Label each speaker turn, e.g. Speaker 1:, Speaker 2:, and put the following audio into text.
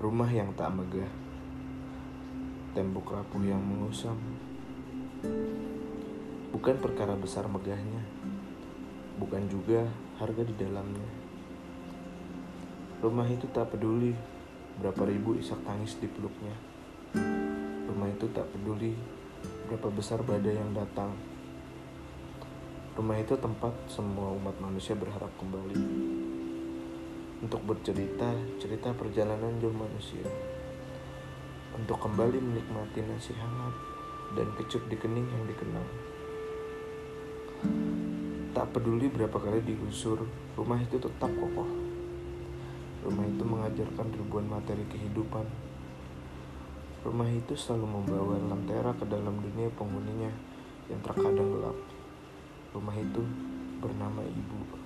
Speaker 1: Rumah yang tak megah, tembok rapuh yang mengusam. Bukan perkara besar megahnya, bukan juga harga di dalamnya. Rumah itu tak peduli berapa ribu isak tangis di peluknya. Rumah itu tak peduli berapa besar badai yang datang. Rumah itu tempat semua umat manusia berharap kembali untuk bercerita cerita perjalanan jauh manusia, untuk kembali menikmati nasi hangat dan kecup di kening yang dikenal. Tak peduli berapa kali digusur, rumah itu tetap kokoh. Rumah itu mengajarkan ribuan materi kehidupan. Rumah itu selalu membawa lentera ke dalam dunia penghuninya yang terkadang gelap. Rumah itu bernama ibu.